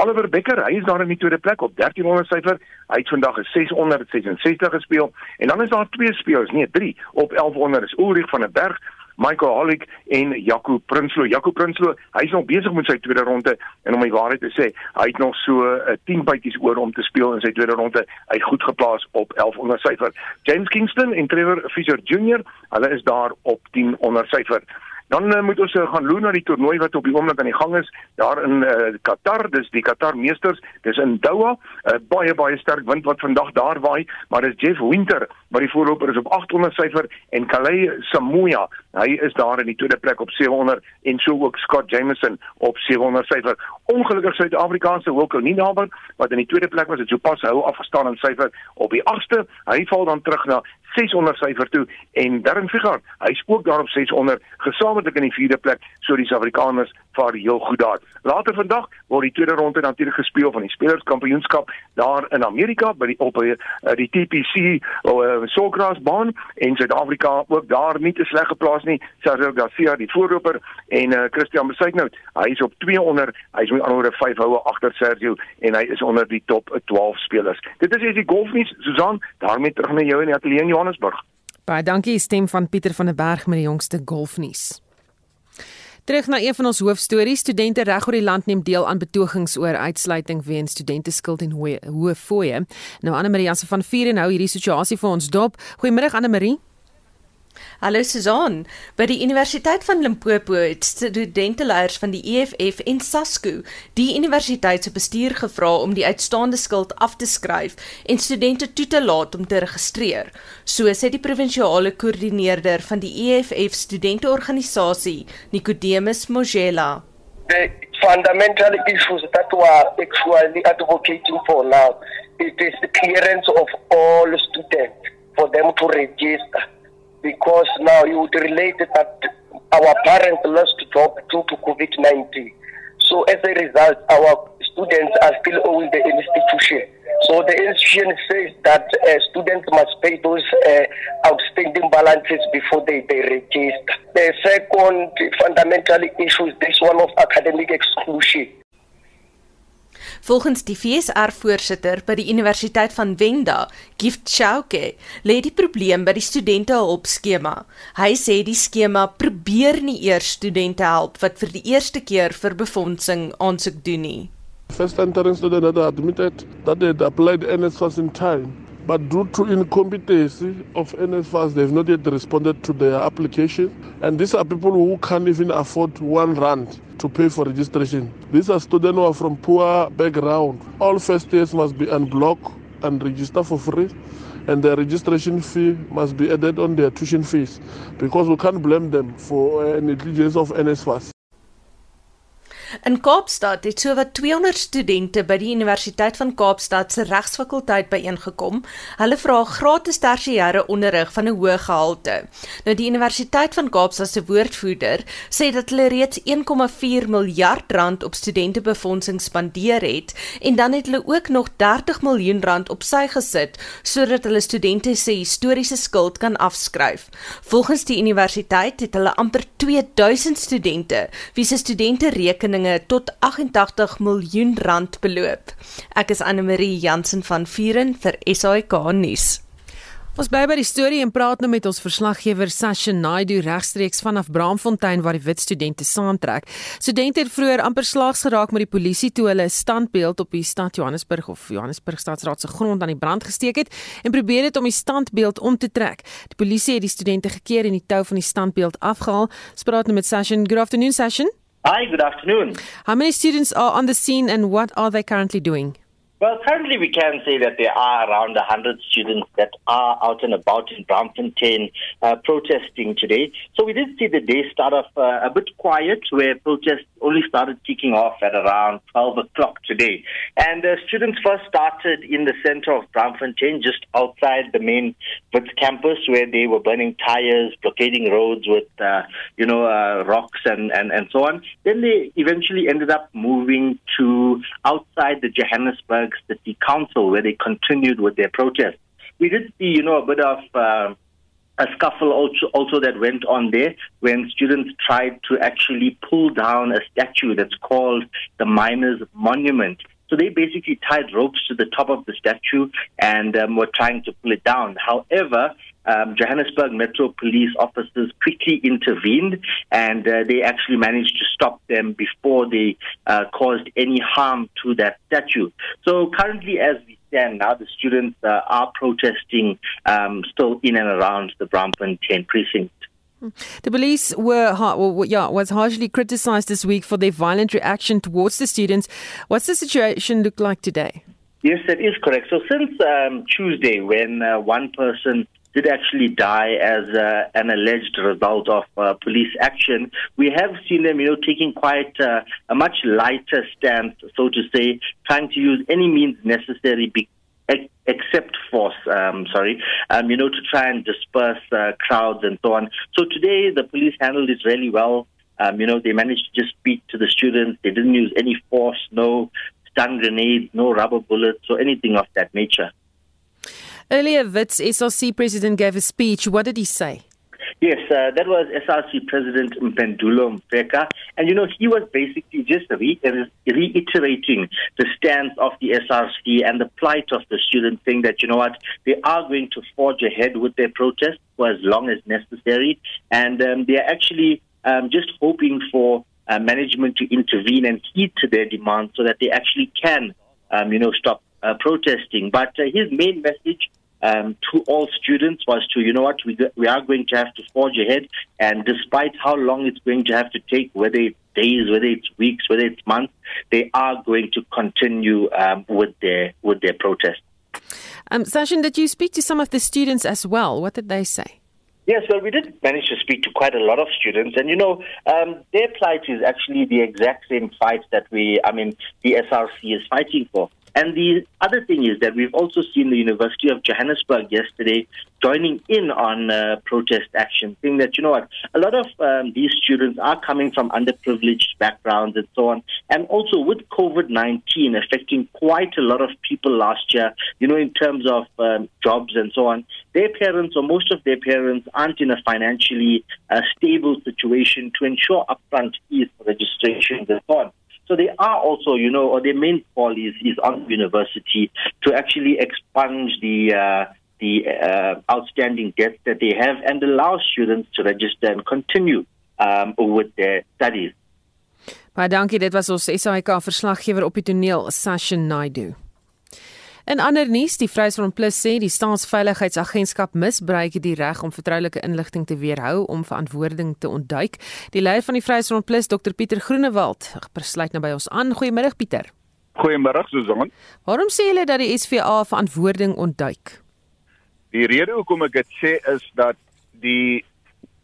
Oliver Becker, hy is daar in die tweede plek op 1300 syfer. Hy het vandag 'n 666 gespeel en dan is daar twee spelers, nee, drie op 1100 is Ulrich van der Berg, Michael Hollick en Jaco Prinsloo. Jaco Prinsloo, hy's nog besig met sy tweede ronde en om die waarheid te sê, hy het nog so 'n uh, 10 bytjies oor om te speel in sy tweede ronde. Hy het goed geplaas op 1100 syfer. James Kingston en Trevor Fisher Jr., hulle is daar op 1000 syfer. Dan uh, moet ons uh, gaan loer na die toernooi wat op die oomblik aan die gang is daar in uh, Qatar. Dis die Qatar Meesters. Dis in Doha. 'n uh, Baie baie sterk wind wat vandag daar waai, maar dis Jeff Winter wat die voorloper is op 800 syfer en Kalei Samoa, hy is daar in die tweede plek op 700 en so ook Scott Jameson op 700 syfer. Ongelukkig Suid-Afrikaanse Wilco Ninaber wat in die tweede plek was, het sopas hou afgestaan in syfer op die 8ste. Hy val dan terug na 600 syfer toe en Darren Figart, hy's ook daar op 600 gesamentlik in die vierde plek, so die Suid-Afrikaners vaar heel goed daar. Later vandag word die tweede ronde natuurlik gespeel van die Spelerskampioenskap daar in Amerika by die op uh, die TPC uh, Sawgrass baan en Suid-Afrika ook daar nie te sleg geplaas nie. Cesar Garcia die voorloper en uh, Christian Besuitnout, hy is op 200, hy's met anderwoorde 5 houe agter Sergio en hy is onder die top 12 spelers. Dit is die golfnuus, Susan, daarmee terug na jou in die ateljee Johannesburg. Baie dankie stem van Pieter van der Berg met die jongste golfnuus. Terug na een van ons hoofstories, studente reg oor die land neem deel aan betogings oor uitsluiting weens studente skuld en hoë hoë fooie. Nou Anne Marie Jansen van Vier en hou hierdie situasie vir ons dop. Goeiemôre Anne Marie. Hallo Susan. By die Universiteit van Limpopo het studenteleiers van die EFF en SASCO die universiteit se bestuur gevra om die uitstaande skuld af te skryf en studente toe te laat om te registreer. So sê die provinsiale koördineerder van die EFF studenteorganisasie, Nicodemus Mogela. The fundamental issues that we are actually advocating for now it is the clearance of all students for them to register because now you would relate that our parents lost job due to COVID-19. So as a result, our students are still owing the institution. So the institution says that uh, students must pay those uh, outstanding balances before they, they register. The second fundamental issue is this one of academic exclusion. Volgens die VSR-voorsitter by die Universiteit van Wenda, Gift Chauke, lê die probleem by die studente hulpskema. Hy sê die skema probeer nie eers studente help wat vir die eerste keer vir befondsing aansoek doen nie. First entering student that admitted that they applied NSFAS in time but due to incompetency of NSFAS, they've not yet responded to their application. And these are people who can't even afford one rand to pay for registration. These are students who are from poor background. All first years must be unblocked and register for free. And their registration fee must be added on their tuition fees because we can't blame them for uh, negligence of NSFAS. In Kaapstad het sowat 200 studente by die Universiteit van Kaapstad se regsfakulteit byeengekom. Hulle vra gratis tersiêre onderrig van 'n hoë gehalte. Nou die Universiteit van Kaapstad se woordvoerder sê dat hulle reeds 1,4 miljard rand op studentebefondsing spandeer het en dan het hulle ook nog 30 miljoen rand op sy gesit sodat hulle studente se historiese skuld kan afskryf. Volgens die universiteit het hulle amper 2000 studente wie se studente rekening rekeninge tot 88 miljoen rand beloop. Ek is Anne Marie Jansen van Vuren vir SAK nuus. Ons bly by die storie en praat nou met ons verslaggewer Sasha Naidu regstreeks vanaf Braamfontein waar die wit studente saamtrek. Studente het vroeër amper slaags geraak met die polisie toe hulle 'n standbeeld op die stad Johannesburg of Johannesburg Stadsraad se grond aan die brand gesteek het en probeer het om die standbeeld om te trek. Die polisie het die studente gekeer en die tou van die standbeeld afgehaal. Ons praat nou met Sasha. Good afternoon Sasha. Hi, good afternoon. How many students are on the scene and what are they currently doing? Well, currently we can say that there are around 100 students that are out and about in Braamfontein uh, protesting today. So we did see the day start off uh, a bit quiet, where protests only started kicking off at around 12 o'clock today. And uh, students first started in the center of Braamfontein, just outside the main Wits campus, where they were burning tires, blockading roads with, uh, you know, uh, rocks and, and, and so on. Then they eventually ended up moving to outside the Johannesburg City Council, where they continued with their protest. We did see, you know, a bit of uh, a scuffle also, also that went on there when students tried to actually pull down a statue that's called the Miners Monument. So they basically tied ropes to the top of the statue and um, were trying to pull it down. However, um, Johannesburg Metro Police officers quickly intervened and uh, they actually managed to stop them before they uh, caused any harm to that statue. So currently, as we stand now, the students uh, are protesting um, still in and around the Brampton 10 precinct. The police were well, yeah, was harshly criticized this week for their violent reaction towards the students. What's the situation look like today? Yes, that is correct. So since um, Tuesday, when uh, one person did actually die as uh, an alleged result of uh, police action. We have seen them, you know, taking quite uh, a much lighter stance, so to say, trying to use any means necessary. Be- except force, um, sorry, um, you know, to try and disperse uh, crowds and so on. So today, the police handled it really well. Um, you know, they managed to just speak to the students. They didn't use any force, no stun grenades, no rubber bullets, or anything of that nature. Earlier, Wits SRC president gave a speech. What did he say? Yes, uh, that was SRC President Mpendulo Mfeka. And, you know, he was basically just re- reiterating the stance of the SRC and the plight of the students, saying that, you know what, they are going to forge ahead with their protest for as long as necessary. And um, they are actually um, just hoping for uh, management to intervene and heed to their demands so that they actually can, um, you know, stop uh, protesting. But uh, his main message um, to all students was to, you know what, we, we are going to have to forge ahead. And despite how long it's going to have to take, whether it's days, whether it's weeks, whether it's months, they are going to continue um, with their with their protest. Um, Sachin, did you speak to some of the students as well? What did they say? Yes, well, we did manage to speak to quite a lot of students, and you know, um, their plight is actually the exact same fight that we, I mean, the SRC is fighting for. And the other thing is that we've also seen the University of Johannesburg yesterday joining in on uh, protest action, saying that, you know what, a lot of um, these students are coming from underprivileged backgrounds and so on. And also with COVID 19 affecting quite a lot of people last year, you know, in terms of um, jobs and so on, their parents or most of their parents aren't in a financially uh, stable situation to ensure upfront fees for registrations and so on. So they are also, you know, or their main call is, is on university to actually expunge the uh, the uh, outstanding debt that they have and allow students to register and continue um, with their studies. Baie dankie, dit was ons SAK verslaggewer op die toneel Sasha Naidu. In ander nuus, die Vryheidsfront Plus sê die staatsveiligheidsagentskap misbruik die reg om vertroulike inligting te weerhou om verantwoording te ontduik. Die leier van die Vryheidsfront Plus, Dr Pieter Groenewald, besluit nou by ons aan. Goeiemôre Pieter. Goeiemôre Susan. Waarom sê julle dat die SVA verantwoording ontduik? Die rede hoekom ek dit sê is dat die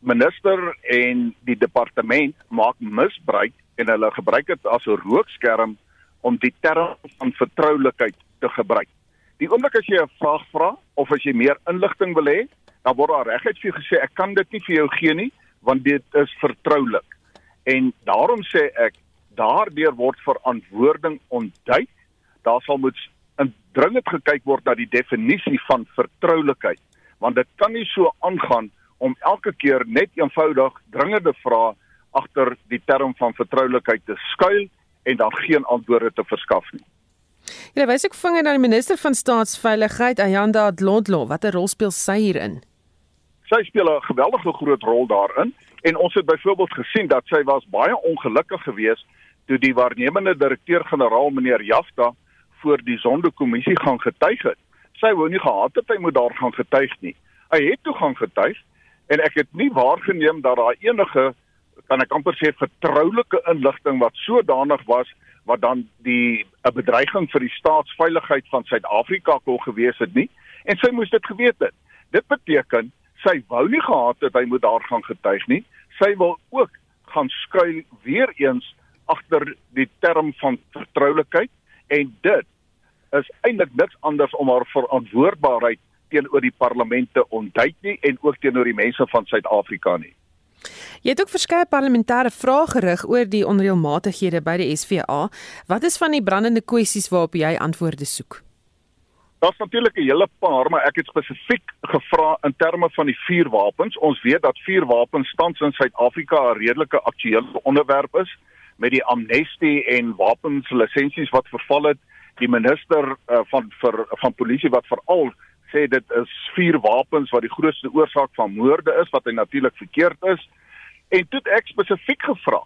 minister en die departement maak misbruik en hulle gebruik dit as 'n rookskerm om die term van vertroulikheid te gebruik. Die oomblik as jy 'n vraag vra of as jy meer inligting wil hê, dan word daar reguit vir jou gesê ek kan dit nie vir jou gee nie want dit is vertroulik. En daarom sê ek daardeur word verantwoording ontduik. Daar sal moet dringend gekyk word na die definisie van vertroulikheid want dit kan nie so aangaan om elke keer net eenvoudig dringende vrae agter die term van vertroulikheid te skuil en dan geen antwoorde te verskaf nie. Jy wys ook vinger na die minister van staatsveiligheid Ayanda Dlodlo. Watter rol speel sy hierin? Sy speel 'n geweldige groot rol daarin en ons het byvoorbeeld gesien dat sy was baie ongelukkig geweest toe die waarnemende direkteur-generaal meneer Jafta voor die sondekommissie gaan getuig het. Sy wou nie gehad het hy moet daar gaan getuig nie. Hy het toe gaan getuig en ek het nie waargeneem dat daar enige kan ek amper sê vertroulike inligting wat sodanig was wat dan die 'n bedreiging vir die staatsveiligheid van Suid-Afrika kon gewees het nie en sy moes dit geweet het. Dit beteken sy wou nie gehad het hy moet daar gaan getuig nie. Sy wil ook gaan skuil weer eens agter die term van vertroulikheid en dit is eintlik niks anders om haar verantwoordbaarheid teenoor die parlement te ontduik nie en ook teenoor die mense van Suid-Afrika nie. Jy het ook verskeie parlementêre vrae gerig oor die onreëlmatighede by die SVA. Wat is van die brandende kwessies waarop jy antwoorde soek? Daar's natuurlik 'n hele paar, maar ek het spesifiek gevra in terme van die vuurwapens. Ons weet dat vuurwapens tans in Suid-Afrika 'n redelike aktuele onderwerp is met die amnestie en wapenslisensies wat verval het. Die minister uh, van vir van polisie wat veral sê dit is vier wapens wat die grootste oorsaak van moorde is wat hy natuurlik verkeerd is. En toe ek spesifiek gevra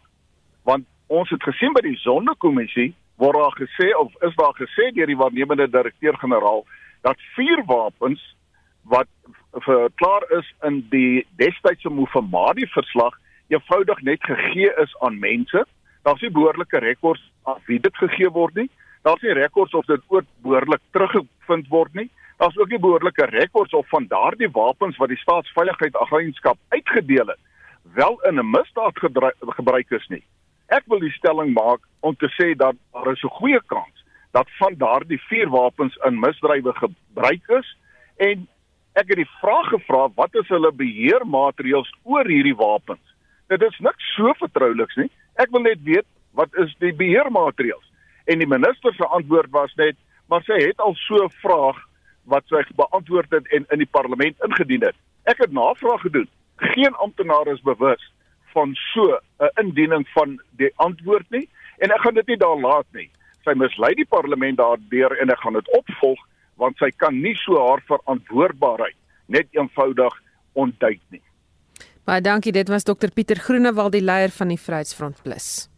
want ons het gesien by die sondekommissie word daar gesê of is daar gesê deur die waarnemende direkteur-generaal dat vier wapens wat verklaar is in die destydse Mofamadi verslag eenvoudig net gegee is aan mense. Daar's nie behoorlike rekords af wie dit gegee word nie. Daar's nie rekords of dit ooit behoorlik teruggevind word nie. Daar's ook nie behoorlike rekords of van daardie wapens wat die staatsveiligheidsagentskap uitgedeel het wel in 'n misdaad gebruik is nie. Ek wil die stelling maak om te sê dat daar is 'n goeie kans dat van daardie vier wapens in misdrywe gebruik is en ek het die vraag gevra wat is hulle beheermaatreëls oor hierdie wapens. Dit is niks so vertrouliks nie. Ek wil net weet wat is die beheermaatreëls? En die minister se antwoord was net maar sy het al so 'n vraag wat sy beantwoord het en in die parlement ingedien het. Ek het navraag gedoen. Geen amptenaar is bewus van so 'n indiening van die antwoord nie en ek gaan dit nie daar laat nie. Sy mislei die parlement daardeur en ek gaan dit opvolg want sy kan nie so haar verantwoordbaarheid net eenvoudig ontduik nie. Baie dankie, dit was Dr Pieter Groenewald die leier van die Vryheidsfront Plus.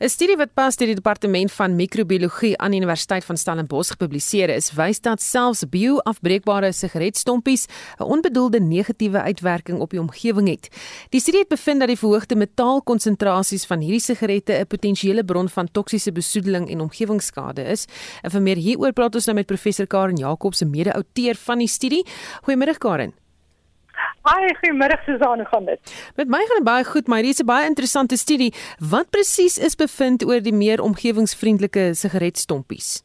'n Studie wat pas deur die departement van microbiologie aan die Universiteit van Stellenbosch gepubliseer is, wys dat selfs bio-afbreekbare sigaretstompies 'n onbedoelde negatiewe uitwerking op die omgewing het. Die studie het bevind dat die verhoogde metaalkonsentrasies van hierdie sigarette 'n potensiële bron van toksiese besoedeling en omgewingsskade is. En vir meer hieroor praat ons nou met professor Karen Jacobs, 'n mede-outeur van die studie. Goeiemôre Karen. Hi, goeiemôre Susan, hoe gaan dit? Met my gaan dit baie goed, maar hier is 'n baie interessante studie. Wat presies is bevind oor die meer omgewingsvriendelike sigaretstompies?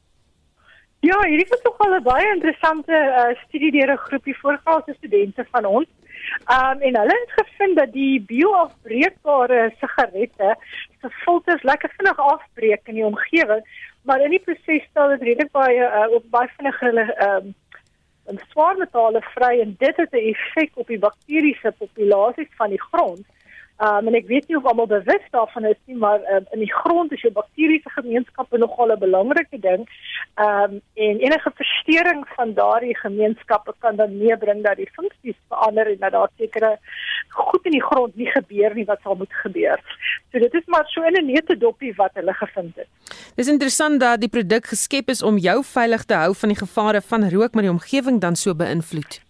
Ja, hierdie is tog al 'n baie interessante uh, studie deur 'n groepie voorgestelde studente van ons. Um en hulle het gevind dat die bioafbreekbare sigarette se filters lekker vinnig afbreek in die omgewing, maar in die proses stel dit redelik baie uh, op baie vinnig hulle um en swaar metale vry en dit het 'n effek op die bakteriese populasies van die grond. Um, en ek weet nie of almal bewus daarvan is nie, maar um, in die grond is jou bakteriese gemeenskappe nogal 'n belangrike ding. Ehm um, en enige verstoring van daardie gemeenskappe kan dan meebring dat die funksies verander en dat daar sekere goed in die grond nie gebeur nie wat sal moet gebeur. So dit is maar so 'n nette dopie wat hulle gevind het. Dis interessant dat die produk geskep is om jou veilig te hou van die gevare van rook maar die omgewing dan so beïnvloed.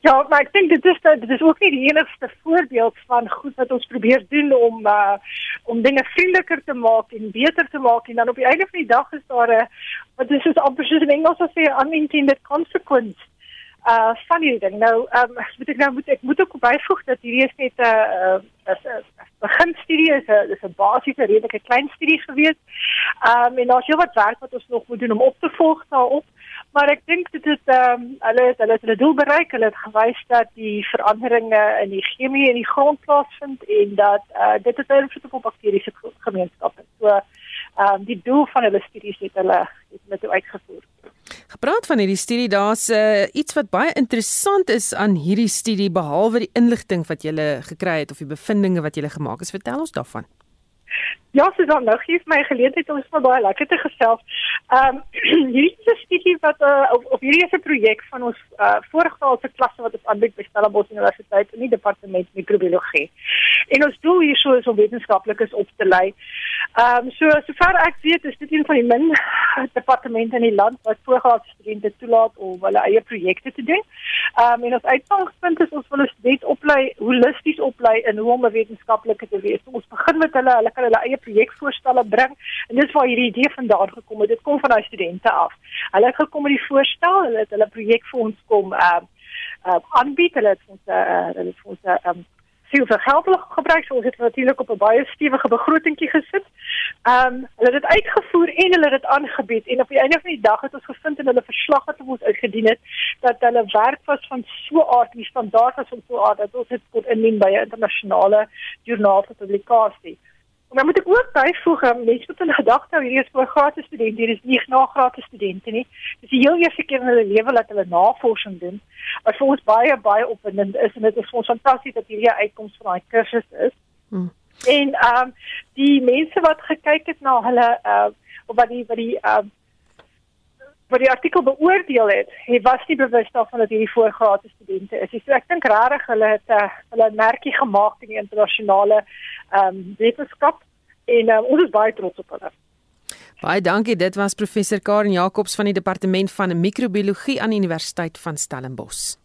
Ja, maar ek dink dit is dit is ook nie die enigste voorbeeld van goed wat ons probeer doen om uh om dinge vriendeliker te maak en beter te maak en dan op die einde van die dag is daar 'n wat is dit amper soos in Engels as jy unintended consequence uh van hierdie ding. Nou, ehm um, moet ek nou moet ek moet ook byvoeg dat hierdie is net 'n uh, is 'n begin studie is 'n is 'n basiese redelike klein studie gewees. Ehm um, en daar's heelwat werk wat ons nog moet doen om op te volg daarop maar ek dink dit is ehm um, hulle het hulle het hulle doel bereik. Hulle het gewys dat die veranderinge in die chemie in die grond plaasvind en dat uh, dit het invloed op bakteriese gemeenskappe. So ehm um, die doel van hulle studies het hulle het met uitgevoer. Gepraat van hierdie studie, daar's uh, iets wat baie interessant is aan hierdie studie behalwe die inligting wat jy gekry het of die bevindinge wat jy gemaak het. Vertel ons daarvan. Ja, Susan, nou gee my geleentheid om sommer baie lekker te gesels. Ehm um, hierdie is 'n studie wat uh, of, of hierdie is 'n projek van ons uh, voorgraadse klasse wat ons aanbied by Stellenbosch Universiteit in die departement microbiologie. En ons doel hierso is om wetenskaplikes op te lei. Ehm um, so sover ek weet is dit een van die min departemente in die land wat voorgraadse studente toelaat om hulle eie projekte te doen. Ehm um, en ons uitgangspunt is ons wil 'n student oplei holisties oplei in hoe om 'n wetenskaplike te wees. So, ons begin met hulle, hulle kan hulle projekvoorstelle bring en dis waar hierdie idee vandaan gekom het. Dit kom van daai studente af. Hulle het gekom met die voorstel, hulle het hulle projek vir ons kom ehm uh, uh, aanbied. Hulle het ons uh, hulle het ons ehm uh, veel vir geld gebruik. So ons het natuurlik op 'n baie stewige begrotingkie gesit. Ehm um, hulle het dit uitgevoer en hulle het dit aangebied en op die einde van die dag het ons gevind in hulle verslag wat ons uitgedien het dat hulle werk was van so aard, die standaard was van so aard dat ons dit kon indien by 'n internasionale joernaal vir publikasie. Dan moet ek ook byvoeg, mense moet hulle gedagte hou, hierdie is vir gratis studente, hier is nie gratis studente nie. Dis die heel eerste keer in hulle lewe dat hulle navorsing doen. Wat vir ons baie baie opwindend is en dit is vir ons fantasties dat hierdie uitkoms van daai kursus is. Hmm. En ehm um, die mense wat gekyk het na hulle uh of wat die wat die ehm um, wat die artikel beoordeel het, hy was nie bewus daarvan dat hierdie voorgraadse studente is. So ek dink regtig hulle het 'n uh, hulle merkie gemaak in die internasionale ehm um, wetenskap en um, ons is baie trots op hulle. Baie dankie. Dit was professor Karen Jacobs van die departement van mikrobiologie aan die Universiteit van Stellenbosch.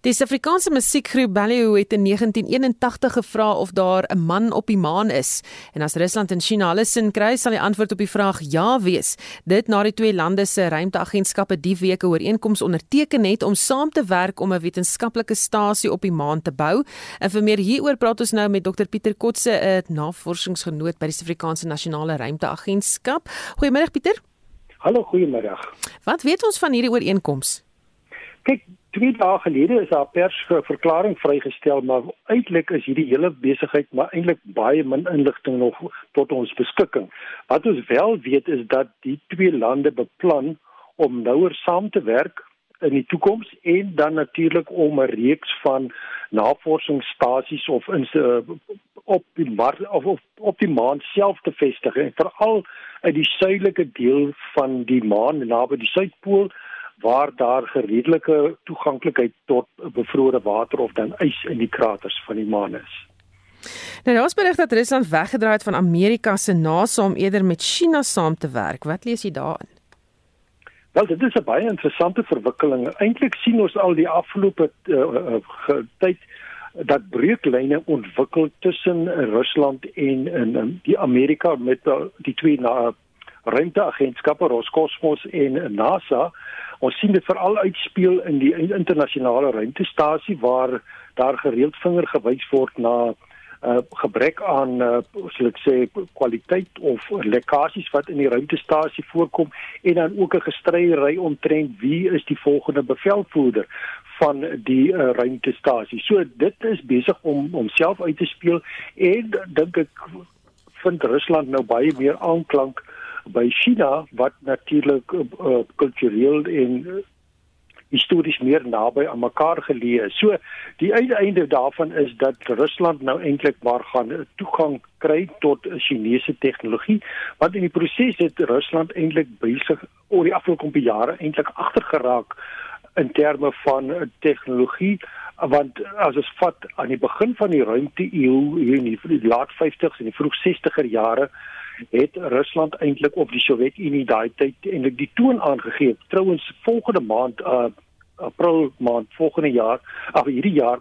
Die Suid-Afrikaanse musiekgroep Ballyhoo het in 1981 gevra of daar 'n man op die maan is. En as Rusland en China hulle sin kry, sal die antwoord op die vraag ja wees. Dit na die twee lande se ruimteagentskappe die week 'n ooreenkoms onderteken het om saam te werk om 'n wetenskaplike stasie op die maan te bou. En vir meer hieroor praat ons nou met Dr Pieter Kotse, 'n navorsingsgenoot by die Suid-Afrikaanse Nasionale Ruimteagentskap. Goeiemôre Pieter. Hallo, goeiemôre. Wat weet ons van hierdie ooreenkoms? Kyk, twee dae gelede is daar pers verklaring vrygestel, maar eintlik is hierdie hele besigheid maar eintlik baie min inligting nog tot ons beskikking. Wat ons wel weet is dat die twee lande beplan om nouer saam te werk in die toekoms en dan natuurlik om 'n reeks van navorsingsstasies of in op die mar of op, op die maan self te vestig en veral in die suidelike deel van die maan naby die suidpool waar daar gereedelike toeganklikheid tot bevrore water of dan ys in die kraters van die maan is. Nou daar's berig dat Rusland weggedraai het van Amerika se NASA om eerder met China saam te werk. Wat lees jy daarin? Wel, dit is 'n baie interessante verwikkeling. Eintlik sien ons al die afgelope uh, uh, tyd dat breuklyne ontwikkel tussen Rusland en en die Amerika met uh, die twee na ruimteagentskappe Roskosmos en NASA Ons sien dit veral uitspeel in die internasionale ruimtestasie waar daar gereeld vinger gewys word na uh gebrek aan uh sal ek sê kwaliteit of lekkasies wat in die ruimtestasie voorkom en dan ook 'n gestryery omtrent wie is die volgende bevelvoerder van die uh, ruimtestasie. So dit is besig om homself uit te speel en dink ek vind Rusland nou baie meer aanklank uh by China wat natuurlik uh, kultureel en uh, histories meer naby aan mekaar geleë is. So die uiteinde daarvan is dat Rusland nou eintlik maar gaan toegang kry tot Chinese tegnologie want in die proses het Rusland eintlik besig oor die afgelope jare eintlik agtergeraak in terme van tegnologie want as ons vat aan die begin van die ruimte eeu hier in die laat 50s en die vroeg 60er jare het Rusland eintlik op die Sowjetunie daai tyd eintlik die toon aangegee. Trouwens volgende maand uh April maand volgende jaar, ag hierdie jaar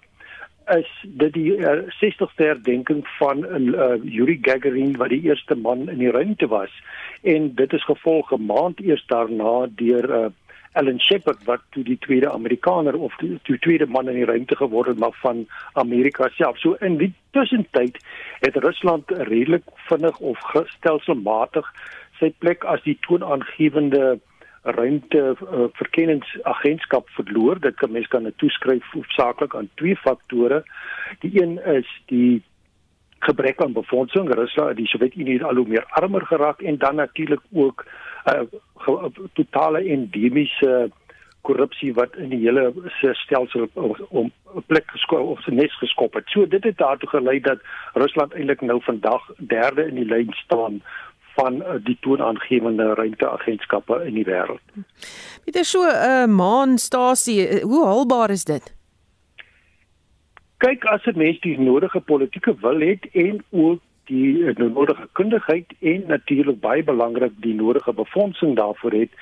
is dit die uh, 60ste herdenking van uh, Yuri Gagarin wat die eerste man in die ruimte was en dit is gevolg 'n maand eers daarna deur uh, Alan Shepard wat toe die tweede Amerikaner of die, die tweede man in die ruimte geword het maar van Amerika self. So in die tussentyd het Rusland redelik vinnig of stelselmatig sy plek as die toonaangewende ruimte uh, verkenningsagentskap verloor. Dit kan mense kan dit toeskryf hoofsaaklik aan twee faktore. Die een is die gebrek aan befondsing. Rusland, die Sowjetunie het al hoe meer armer geraak en dan natuurlik ook uh, totale endemiese korrupsie wat in die hele stelsel om 'n plek geskop of 'n nes geskop het. So dit het daartoe gelei dat Rusland eintlik nou vandag derde in die lyn staan van uh, die toonaangewende ruimteagentskappe in die wêreld. Is so 'n uh, maanstasie. Hoe haalbaar is dit? Kyk, as 'n mens die nodige politieke wil het en ook die uh, nodige kundigheid en natuurlik baie belangrik die nodige befondsing daarvoor het,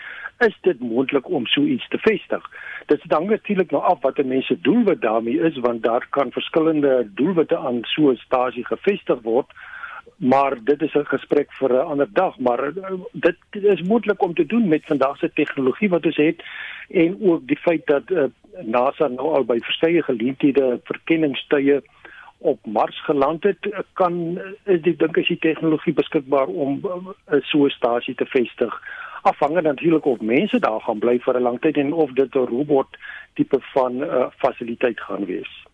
is dit moontlik om so iets te vestig. Dit hang natuurlik nou af wat 'n mens se doelwit daarmee is want daar kan verskillende doelwitte aan so 'n stasie gevestig word maar dit is 'n gesprek vir 'n ander dag maar uh, dit is moontlik om te doen met vandag se tegnologie wat ons het en ook die feit dat uh, NASA nou al by verskeie geleenthede verkenningstye op Mars geland het kan is die dink as die tegnologie beskikbaar om uh, so 'n stasie te vestig afhangend natuurlik of mense daar gaan bly vir 'n lang tyd en of dit 'n robot tipe van 'n uh, fasiliteit gaan wees.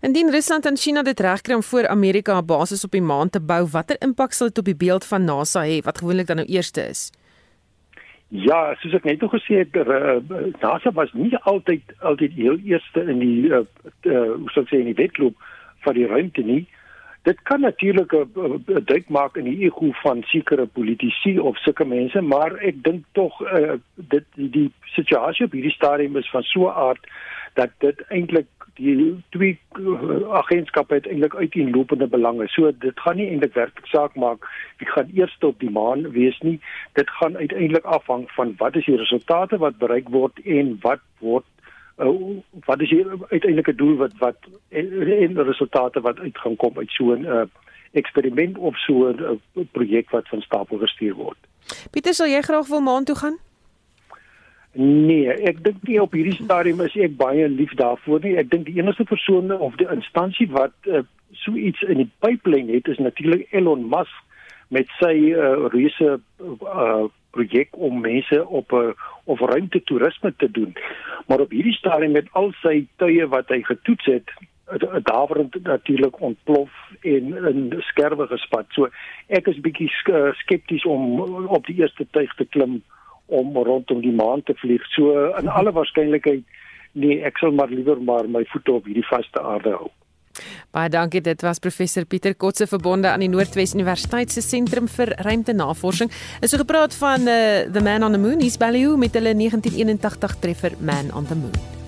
Indien Rusland en China dit regkry om voor Amerika 'n basis op die maan te bou, watter impak sal dit op die beeld van NASA hê wat gewoonlik dan nou eerste is? Ja, soos ek net gesê het, uh, NASA was nie altyd altyd heel eerste in die uh, uh, hoe sou ek sê in die wedloop van die ruimte nie. Dit kan natuurlik 'n duik maak in die ego van sekere politici of sulke mense, maar ek dink tog uh, dit die, die situasie op hierdie stadium is van so 'n aard dat dit eintlik die twee uh, agentskappe het eintlik uiteenlopende belange. So dit gaan nie eintlik werklik saak maak wie gaan eers op die maan wees nie. Dit gaan uiteindelik afhang van wat is die resultate wat bereik word en wat word uh, wat is die uiteindelike doel wat wat en, en resultate wat uit gaan kom uit so 'n uh, eksperiment of so 'n uh, projek wat van stapel gestuur word. Pieter, sal jy graag wil maan toe gaan? Nee, ek dink nie op hierdie stadium is ek baie lief daarvoor nie. Ek dink die enigste persoon of die instansie wat uh, so iets in die pipeline het is natuurlik Elon Musk met sy uh, reuse uh, projek om mense op 'n uh, of ruimte toerisme te doen. Maar op hierdie stadium met al sy tye wat hy getoets het, daverend natuurlik ontplof en in skerwe gespat. So ek is bietjie skepties om op die eerste tuig te klim om rondom die maan te vlieg. So in alle waarskynlikheid nee, ek sal maar liewer maar my voete op hierdie vaste aarde hou. Baie dankie. Dit was professor Pieter Kotse verbonde aan die Noordwes Universiteit se sentrum vir ruimtenavorsing. Is so gepraat van uh, The Man on the Moon, East Ballyhoo met hulle 1981 treffer Man on the Moon.